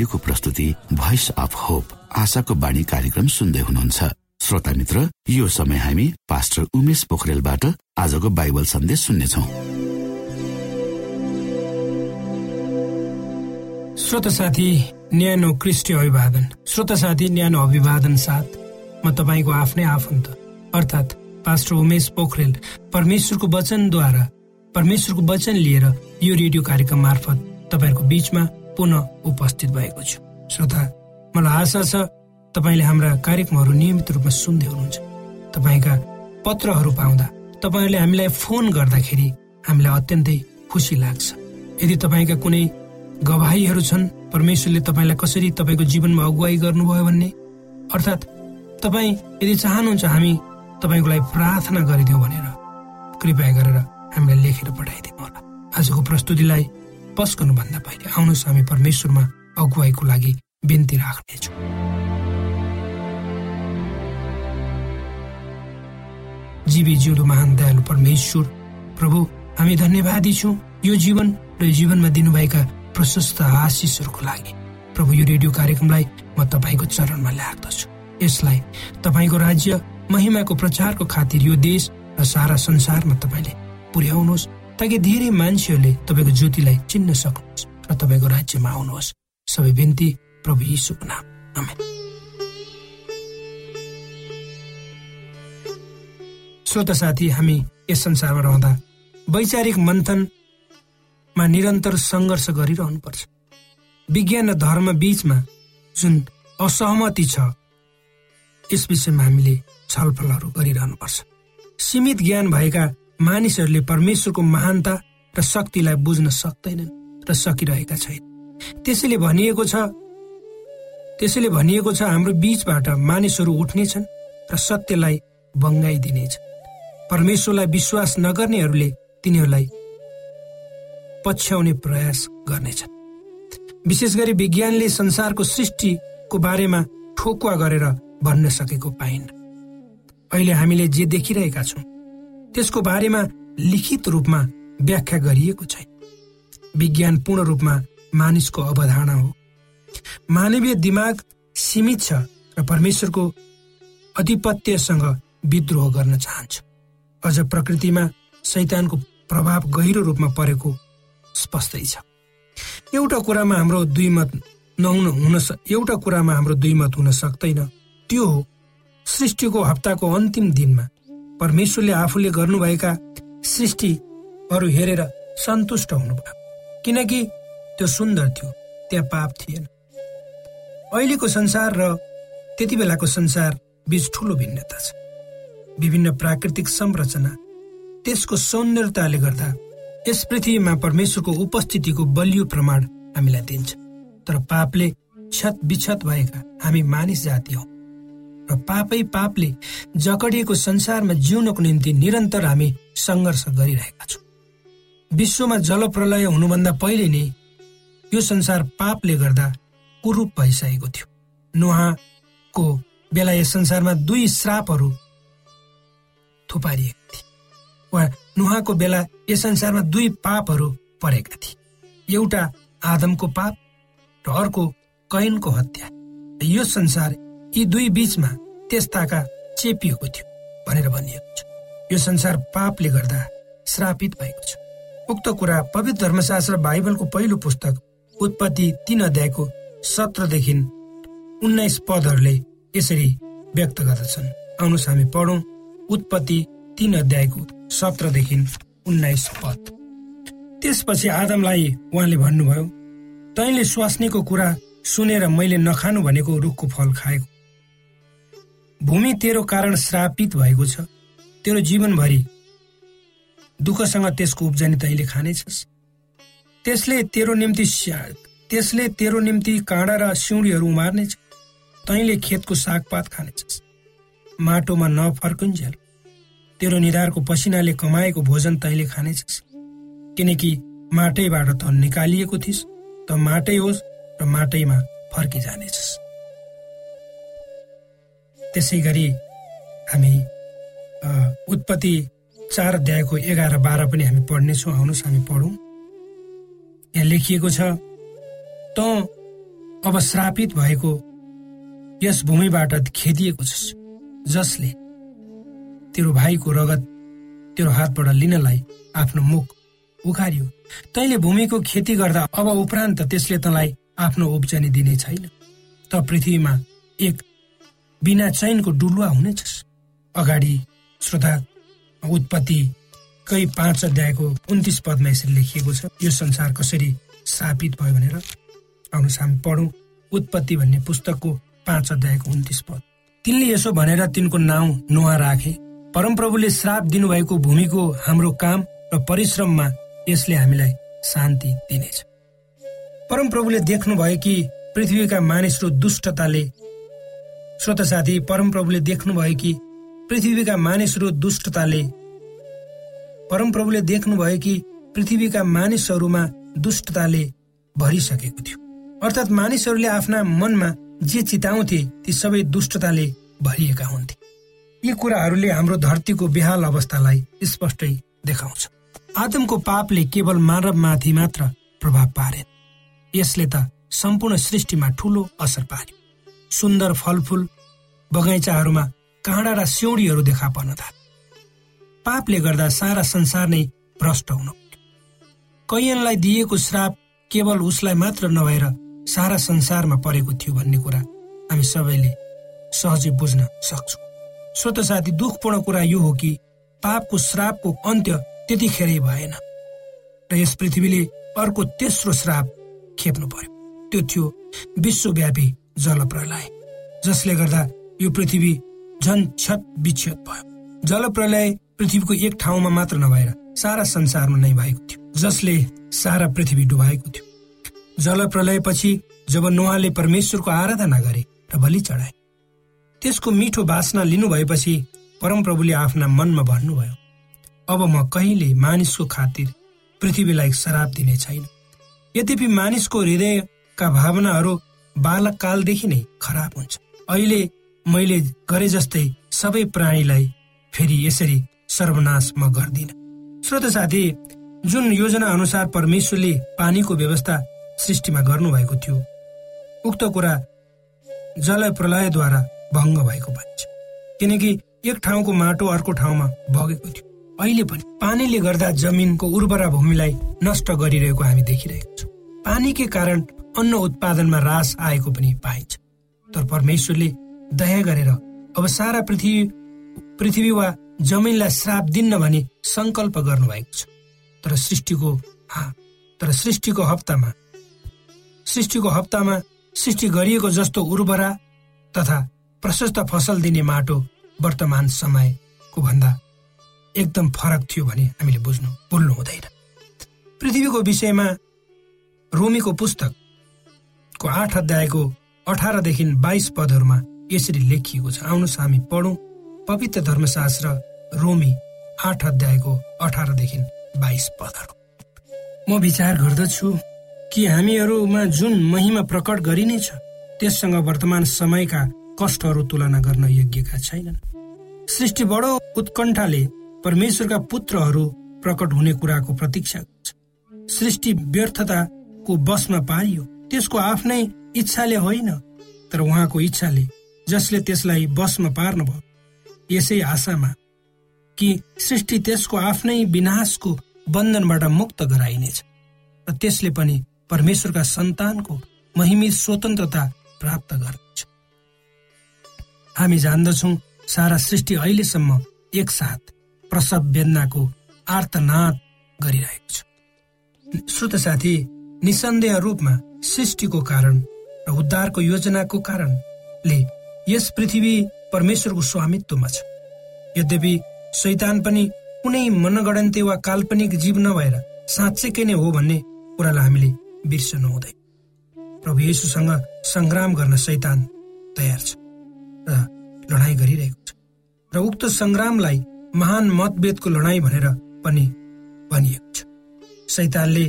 रेडियोको प्रस्तुति voice of hope आशाको बाणी कार्यक्रम सुन्दै हुनुहुन्छ। श्रोता मित्र यो समय हामी पास्टर उमेश पोखरेलबाट आजको बाइबल सन्देश सुन्नेछौ। श्रोत साथी न्यानो क्रिस्टी अभिवादन। श्रोत साथी न्यानो अभिवादन साथ। म तपाईँको आफ्नै आफन्त अर्थात् पास्टर उमेश पोखरेल। परमेश्वरको वचनद्वारा परमेश्वरको वचन लिएर यो रेडियो कार्यक्रम मार्फत तपाईँहरूको बीचमा पुनः उपस्थित भएको छु। श्रोता मलाई आशा छ तपाईँले हाम्रा कार्यक्रमहरू नियमित रूपमा सुन्दै हुनुहुन्छ। तपाईँका पत्रहरू पाउँदा तपाईँहरूले हामीलाई फोन गर्दाखेरि हामीलाई अत्यन्तै खुसी लाग्छ। यदि तपाईँका कुनै गवाहीहरू छन् परमेश्वरले तपाईँलाई कसरी तपाईँको जीवनमा अगुवाई गर्नुभयो भन्ने? अर्थात् तपाईँ यदि चाहनुहुन्छ हामी तपाईँको लागि प्रार्थना गरिदिउँ भनेर कृपया गरेर हामीलाई लेखेर पठाइदिनु होला आजको प्रस्तुतिलाई पस्कनुभन्दा पहिले आउनुहोस् हामी परमेश्वरमा अगुवाईको लागि बिन्ती राख्नेछौँ। जीवी जिउँदो महान दयालु परमेश्वर प्रभु हामी धन्यवादी छौँ। यो जीवन र जीवनमा दिनुभएका प्रशस्त आशिषहरूको लागि। प्रभु यो रेडियो कार्यक्रमलाई म तपाईँको चरणमा ल्याग्दछु। यसलाई तपाईँको राज्य महिमाको प्रचारको खातिर यो देश र सारा संसारमा तपाईँले पुर्याउनुहोस्। ताकि धेरै मान्छेहरूले तपाईँको ज्योतिलाई चिन्न सक्नुहोस् र तपाईँको राज्यमा आउनुहोस्। सबै बिन्ती प्रभु यीशुको नाम। आमेन। श्रोता साथी हामी यस संसारमा रहँदा वैचारिक मन्थनमा निरन्तर सङ्घर्ष गरिरहनुपर्छ। विज्ञान र धर्म बीचमा जुन असहमति छ यस विषयमा हामीले छलफलहरू गरिरहनुपर्छ। सीमित ज्ञान भएका मानिसहरूले परमेश्वरको महानता र शक्तिलाई बुझ्न सक्दैनन् र सकिरहेका छैन। त्यसैले भनिएको छ त्यसैले भनिएको छ हाम्रो बीचबाट मानिसहरू उठ्नेछन् र सत्यलाई बङ्गाइदिनेछ परमेश्वरलाई विश्वास नगर्नेहरूले तिनीहरूलाई पछ्याउने प्रयास गर्नेछन्। विशेष गरी विज्ञानले संसारको सृष्टिको बारेमा ठोकुवा गरेर भन्न सकेको पाइन्। अहिले हामीले जे देखिरहेका छौँ त्यसको बारेमा लिखित रूपमा व्याख्या गरिएको छैन। विज्ञान पूर्ण रूपमा मानिसको अवधारणा हो। मानवीय दिमाग सीमित छ र परमेश्वरको अधिपत्यसँग विद्रोह गर्न चाहन्छ। अझ प्रकृतिमा शैतानको प्रभाव गहिरो रूपमा परेको स्पष्टै छ। एउटा कुरामा हाम्रो दुई मत नहुन हुन एउटा कुरामा हाम्रो दुई मत हुन सक्दैन। त्यो हो सृष्टिको हप्ताको अन्तिम दिनमा परमेश्वरले आफूले गर्नुभएका सृष्टिहरू हेरेर सन्तुष्ट हुनुभयो। किनकि त्यो सुन्दर थियो त्यहाँ पाप थिएन। अहिलेको संसार र त्यति बेलाको संसार बीच ठुलो भिन्नता छ। विभिन्न प्राकृतिक संरचना त्यसको सौन्दर्यताले गर्दा यस पृथ्वीमा परमेश्वरको उपस्थितिको बलियो प्रमाण हामीलाई दिन्छ। तर पापले क्षत विक्षत भएका हामी मानिस जाति हौ। र पापै पापले जकडिएको संसारमा जिउनको निम्ति निरन्तर हामी सङ्घर्ष गरिरहेका छौँ। विश्वमा जलप्रलय हुनुभन्दा पहिले नै यो संसार पापले गर्दा कुरूप भइसकेको थियो। नुहाको बेला यस संसारमा दुई श्रापहरू थुपारिएका थिए। वा नुहाको बेला यस संसारमा दुई पापहरू परेका थिए। एउटा आदमको पाप र अर्को कैनको हत्या। यो संसार यी दुई बीचमा त्यस्ताका चेपिएको थियो भनेर भनिएको छ। यो संसार पापले गर्दा श्रापित भएको छ। उक्त कुरा पवित्र धर्मशास्त्र बाइबलको पहिलो पुस्तक उत्पत्ति तीन अध्यायको सत्रदेखि उन्नाइस पदहरूले यसरी व्यक्त गर्दछन्। आउनुहोस् हामी पढौँ उत्पत्ति तीन अध्यायको सत्रदेखि उन्नाइस पद। त्यसपछि आदमलाई उहाँले भन्नुभयो तैँले स्वास्नीको कुरा सुनेर मैले नखानु भनेको रुखको फल खाएको। भूमि तेरो कारण श्रापित भएको छ। तेरो जीवनभरि दुःखसँग त्यसको उब्जनी तैँले खानेछस् त्यसले तेरो निम्ति त्यसले तेरो निम्ति काँडा र सिउँडीहरू उमार्नेछ तैँले खेतको सागपात खानेछस् माटोमा नफर्कुन्जेल तेरो निधारको पसिनाले कमाएको भोजन तैँले खानेछस् किनकि माटैबाट त निकालिएको थिइस् त माटै होस् र माटैमा फर्किजानेछस् त्यसै गरी हामी उत्पत्ति चार अध्यायको एघार बाह्र पनि हामी पढ्नेछौँ आउनुहोस् हामी पढौँ। यहाँ लेखिएको छ त अब श्रापित भएको यस भूमिबाट खेदिएको छस् जसले तेरो भाइको रगत तेरो हातबाट लिनलाई आफ्नो मुख उखारियो। तैँले भूमिको खेती गर्दा अब उपरान्त त्यसले तँलाई आफ्नो उब्जनी दिने छैन। त पृथ्वीमा एक बिना चैनको डुलुवा हुनेछस् अगाडि श्रोता उत्पत्तिकै पाँच अध्यायको उन्तिस पदमा यसरी लेखिएको छ यो संसार कसरी स्थापित भयो भनेर आउनुहोस् हामी पढौँ उत्पत्ति भन्ने पुस्तकको पाँच अध्यायको उन्तिस पद। तिनले यसो भनेर तिनको नाउँ नुहा राखे। परमप्रभुले श्राप दिनुभएको भूमिको हाम्रो काम र परिश्रममा यसले हामीलाई शान्ति दिनेछ। परमप्रभुले देख्नुभयो कि पृथ्वीका मानिसहरू दुष्टताले श्रोत साथी परमप्रभुले देख्नुभयो कि पृथ्वीका मानिसहरू दुष्टताले परमप्रभुले देख्नुभयो कि पृथ्वीका मानिसहरूमा दुष्टताले भरिसकेको थियो। अर्थात् मानिसहरूले आफ्ना मनमा जे चिताउँथे ती सबै दुष्टताले भरिएका हुन्थे। यी कुराहरूले हाम्रो धरतीको बेहाल अवस्थालाई स्पष्टै देखाउँछ। आदमको पापले केवल मानवमाथि मात्र प्रभाव पारेन। यसले त सम्पूर्ण सृष्टिमा ठूलो असर पार्यो। सुन्दर फलफूल बगैँचाहरूमा काँडा र सिउँडीहरू देखा पर्न थाले। पापले गर्दा सारा संसार नै भ्रष्ट हुन कैयनलाई दिएको श्राप केवल उसलाई मात्र नभएर सारा संसारमा परेको थियो भन्ने कुरा हामी सबैले सहजै बुझ्न सक्छौँ। श्रोत साथी दुःखपूर्ण कुरा यो हो कि पापको श्रापको अन्त्य त्यतिखेरै भएन र यस पृथ्वीले अर्को तेस्रो श्राप खेप्नु पर्यो त्यो थियो विश्वव्यापी जलप्रलय जसले गर्दा यो पृथ्वी झन छत विच्छेद भयो। जलप्रलय पृथ्वीको एक ठाउँमा मात्र नभएर सारा संसारमा नै भएको थियो जसले सारा पृथ्वी डुबाएको थियो। जलप्रलयपछि जब नुहाले परमेश्वरको आराधना गरे र बलि चढाए त्यसको मिठो बासना लिनु भएपछि परमप्रभुले आफ्ना मनमा भन्नुभयो अब म कहिले मानिसको खातिर पृथ्वीलाई श्राप दिने छैन। यद्यपि मानिसको हृदयका भावनाहरू बालककालदेखि नै खराब हुन्छ। अहिले मैले गरे जस्तै सबै प्राणीलाई फेरि यसरी सर्वनाश म गर्दिन। श्रोत साथी जुन योजना अनुसार परमेश्वरले पानीको व्यवस्था सृष्टिमा गर्नुभएको थियो उक्त कुरा जल प्रलयद्वारा भङ्ग भएको भन्छ किनकि एक ठाउँको माटो अर्को ठाउँमा बगेको थियो। अहिले पनि पानीले गर्दा जमिनको उर्वरा भूमिलाई नष्ट गरिरहेको हामी देखिरहेको छौँ। पानीकै कारण अन्न उत्पादनमा रास आएको पनि पाइन्छ। तर परमेश्वरले दया गरेर अब सारा पृथ्वी पृथ्वी वा जमिनलाई श्राप दिन्न भनी संकल्प गर्नुभएको छ। तर सृष्टिको तर सृष्टिको हप्तामा सृष्टिको हप्तामा सृष्टि गरिएको जस्तो उर्वरा तथा प्रशस्त फसल दिने माटो वर्तमान समयको भन्दा एकदम फरक थियो भने हामीले बुझ्नु भुल्नु हुँदैन। पृथ्वीको विषयमा रोमीको पुस्तकको आठ अध्यायको अठारदेखि बाइस पदहरूमा यसरी लेखिएको छ। आउनुहोस् हामी पढौँ। पवित्र धर्मशास्त्र रोमी आठ अध्यायको अठारदेखि बाइस पदहरू। म विचार गर्दछु कि हामीहरूमा जुन महिमा प्रकट गरिनेछ त्यससँग वर्तमान समयका कष्टहरू तुलना गर्न योग्यका छैनन्। सृष्टि बडो उत्कण्ठाले परमेश्वरका पुत्रहरू प्रकट हुने कुराको प्रतीक्षा गर्छ। सृष्टि व्यर्थताको बसमा पारियो। त्यसको आफ्नै इच्छाले होइन तर उहाँको इच्छाले जसले त्यसलाई बसमा पार्नुभयो यसै आशामा कि सृष्टि त्यसको आफ्नै विनाशको बन्धनबाट मुक्त गराइनेछ र त्यसले पनि परमेश्वरका सन्तानको महिमित स्वतन्त्रता प्राप्त गर्दछ हामी जान्दछौ सारा सृष्टि अहिलेसम्म एकसाथ प्रसव वेदनाको आर्तनाद गरिरहेको छ। श्रोत साथी निसन्देह रूपमा सृष्टिको कारण र उद्धारको योजनाको कारणले यस पृथ्वी परमेश्वरको स्वामित्वमा छ। यद्यपि शैतान पनि कुनै मनगणन्ते वा काल्पनिक जीव नभएर साँच्चैकै नै हो भन्ने कुरालाई हामीले बिर्सनु हुँदैन। प्रभु येशूसँग सङ्ग्राम गर्न शैतान तयार छ र लडाईँ गरिरहेको छ र उक्त सङ्ग्रामलाई महान मतभेदको लडाईँ भनेर पनि भनिएको छ। शैतानले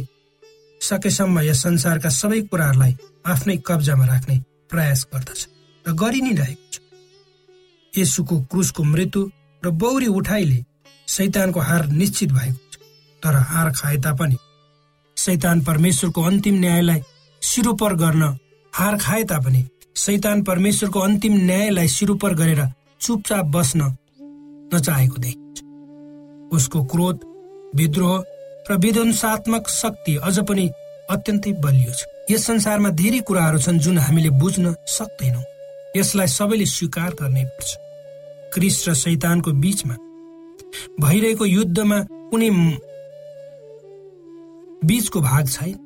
सकेसम्म यस संसारका सबै कुराहरूलाई आफ्नै कब्जामा राख्ने प्रयास गर्दछ र गरि नै रहेको छ। यसुको क्रुसको मृत्यु र बौरी उठाइले शैतानको हार निश्चित भएको छ। तर हार खाए तापनि शैतान परमेश्वरको अन्तिम न्यायलाई सिरोपर गर्न हार खाए तापनि शैतान परमेश्वरको अन्तिम न्यायलाई सिरोपर गरेर चुपचाप बस्न नचाहेको देखिन्छ। उसको क्रोध विद्रोह र विध्वंसात्मक शक्ति अझ पनि अत्यन्तै बलियो छ। यस संसारमा धेरै कुराहरू छन् जुन हामीले बुझ्न सक्दैनौँ। यसलाई सबैले स्वीकार गर्नै पर्छ। क्रिस र शैतानको बीचमा भइरहेको युद्धमा कुनै बीचको भाग छैन।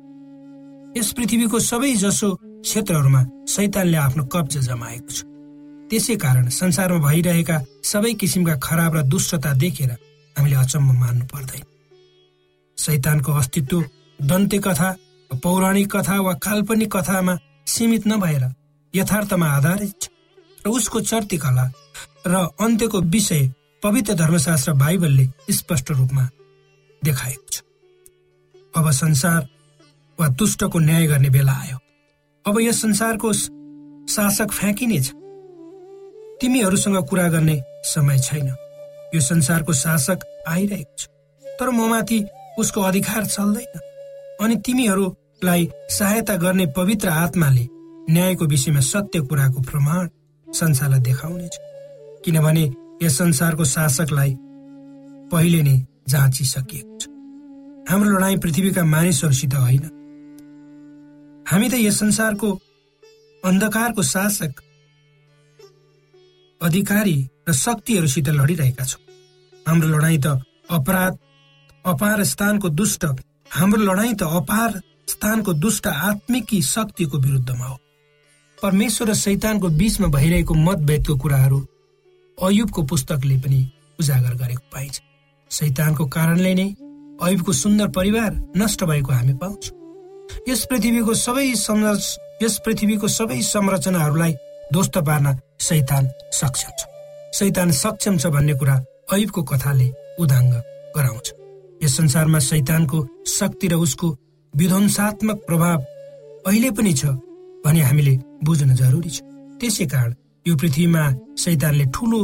यस पृथ्वीको सबै जसो क्षेत्रहरूमा शैतानले आफ्नो कब्जा जमाएको छ। त्यसै कारण संसारमा भइरहेका सबै किसिमका खराब र दुष्टता देखेर हामीले अचम्म मान्नु पर्दैन। शैतानको अस्तित्व दन्ते कथा पौराणिक कथा वा काल्पनिक कथामा सीमित नभएर यथार्थमा आधारित छ। र उसको चर्ती कला र अन्त्यको विषय पवित्र धर्मशास्त्र बाइबलले स्पष्ट रूपमा देखाएको छ। अब संसार वा दुष्टको न्याय गर्ने बेला आयो। अब यस संसारको शासक फ्याँकिनेछ तिमीहरूसँग कुरा गर्ने समय छैन। यो संसारको शासक आइरहेको छ। तर ममाथि उसको अधिकार चल्दैन। अनि तिमीहरूलाई सहायता गर्ने पवित्र आत्माले न्यायको विषयमा सत्य कुराको प्रमाण संसारलाई देखाउनेछ। किनभने यस संसारको शासकलाई पहिले नै जाँचिसकिएको छ। हाम्रो लडाईँ पृथ्वीका मानिसहरूसित होइन। हामी त यस संसारको अन्धकारको शासक अधिकारी र शक्तिहरूसित लडिरहेका छौँ। हाम्रो लडाईँ त अपराध अपार स्थानको दुष्ट। हाम्रो लडाईँ त अपार स्थानको दुष्ट आत्मिकी शक्तिको विरुद्धमा हो। परमेश्वर र शैतानको बीचमा भइरहेको मतभेदको कुराहरू अयुबको पुस्तकले पनि उजागर गरेको पाइन्छ। शैतानको कारणले नै अयुबको सुन्दर परिवार नष्ट भएको हामी पाउँछौँ। यस पृथ्वीको सबै यस पृथ्वीको सबै संरचनाहरूलाई ध्वस्त पार्न शैतान सक्षम छ। शैतान सक्षम छ भन्ने कुरा अयुबको कथाले उदाङ्ग गराउँछ। यस संसारमा शैतानको शक्ति र उसको विध्वंसात्मक प्रभाव अहिले पनि छ भने हामीले बुझ्न जरुरी छ। त्यसै कारण यो पृथ्वीमा शैतानले ठुलो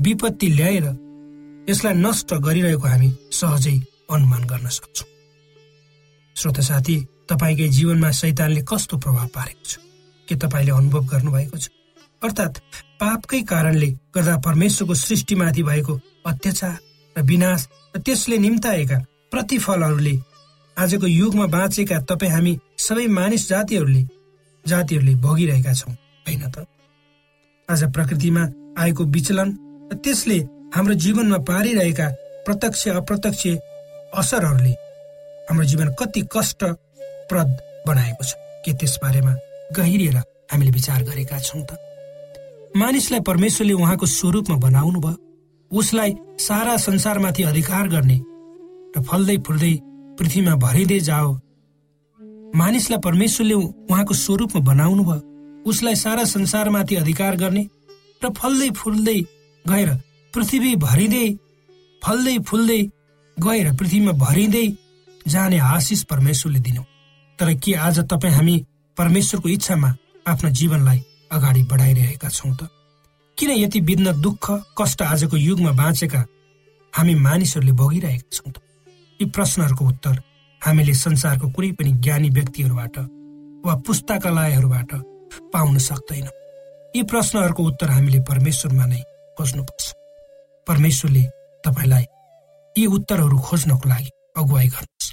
विपत्ति ल्याएर यसलाई नष्ट गरिरहेको हामी सहजै अनुमान गर्न सक्छौँ। श्रोत साथी तपाईँकै जीवनमा शैतानले कस्तो प्रभाव पारेको छ? के तपाईँले अनुभव गर्नुभएको छ? अर्थात् पापकै कारणले गर्दा परमेश्वरको सृष्टिमाथि भएको अत्याचार र विनाश त्यसले निम्ताएका प्रतिफलहरूले आजको युगमा बाँचेका तपाईँ हामी सबै मानिस जातिहरूले जातिहरूले भोगिरहेका छौँ होइन त? आज प्रकृतिमा आएको विचलन र त्यसले हाम्रो जीवनमा पारिरहेका प्रत्यक्ष अप्रत्यक्ष असरहरूले हाम्रो जीवन कति कष्टप्रद बनाएको छ के त्यस बारेमा गहिरिएर हामीले विचार गरेका छौँ त? मानिसलाई परमेश्वरले उहाँको स्वरूपमा बनाउनु भयो उसलाई सारा संसारमाथि अधिकार गर्ने र फल्दै फुल्दै पृथ्वीमा भरिँदै जाओ। मानिसलाई परमेश्वरले उहाँको स्वरूपमा बनाउनु भयो उसलाई सारा संसारमाथि अधिकार गर्ने र फल्दै फुल्दै गएर पृथ्वी भरिँदै फल्दै फुल्दै गएर पृथ्वीमा भरिँदै जाने आशिष परमेश्वरले दिनु। तर के आज तपाईँ हामी परमेश्वरको इच्छामा आफ्नो जीवनलाई अगाडि बढाइरहेका छौँ त? किन यति बिघ्न दुःख कष्ट आजको युगमा बाँचेका हामी मानिसहरूले भोगिरहेका छौँ त? यी प्रश्नहरूको उत्तर हामीले संसारको कुनै पनि ज्ञानी व्यक्तिहरूबाट वा पुस्तकालयहरूबाट पाउन सक्दैनौँ। यी प्रश्नहरूको उत्तर हामीले परमेश्वरमा नै खोज्नुपर्छ। परमेश्वरले तपाईँलाई यी उत्तरहरू खोज्नको लागि अगुवाई गर्नुहोस्।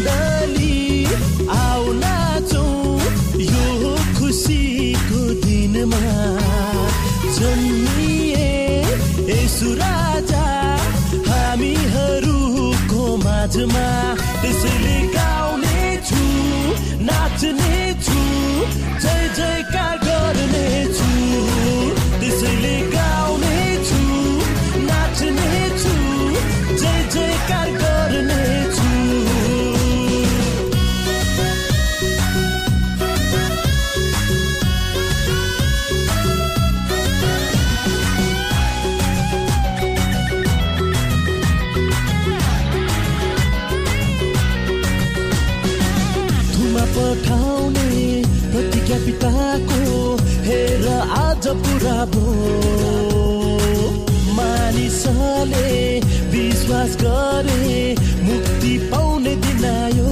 मण्डली आउ नाचौँ यो खुसीको दिनमा। जन्मिए यसु राजा हामीहरूको माझमा त्यसैले आज पुरा भो मानिसले विश्वास गरे मुक्ति पाउने दिन आयो।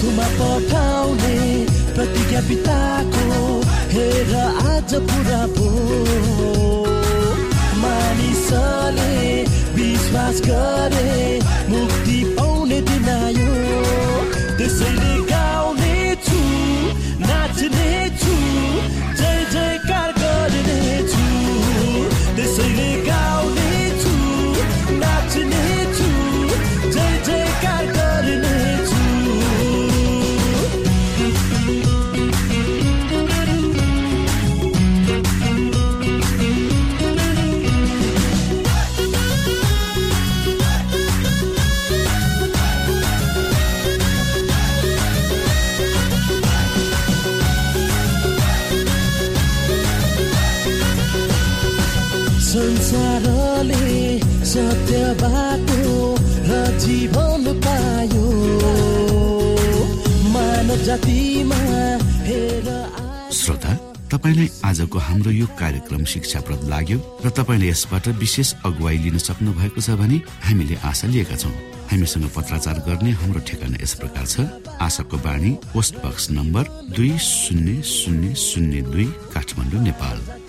थुमा पठाउने प्रतिज्ञा पिताको हेर आज पुरा भो मानिसले विश्वास गरे सत्य बाटो र जीवन पायो। जातिमा हेर। श्रोता तपाईँलाई आजको हाम्रो यो कार्यक्रम शिक्षाप्रद लाग्यो र तपाईँले यसबाट विशेष अगुवाई लिन सक्नु भएको छ भने हामीले आशा लिएका छौँ। हामीसँग पत्राचार गर्ने हाम्रो ठेगाना यस प्रकार छ। आशाको बाणी पोस्ट बक्स नम्बर दुई शून्य शून्य शून्य दुई काठमाडौँ नेपाल।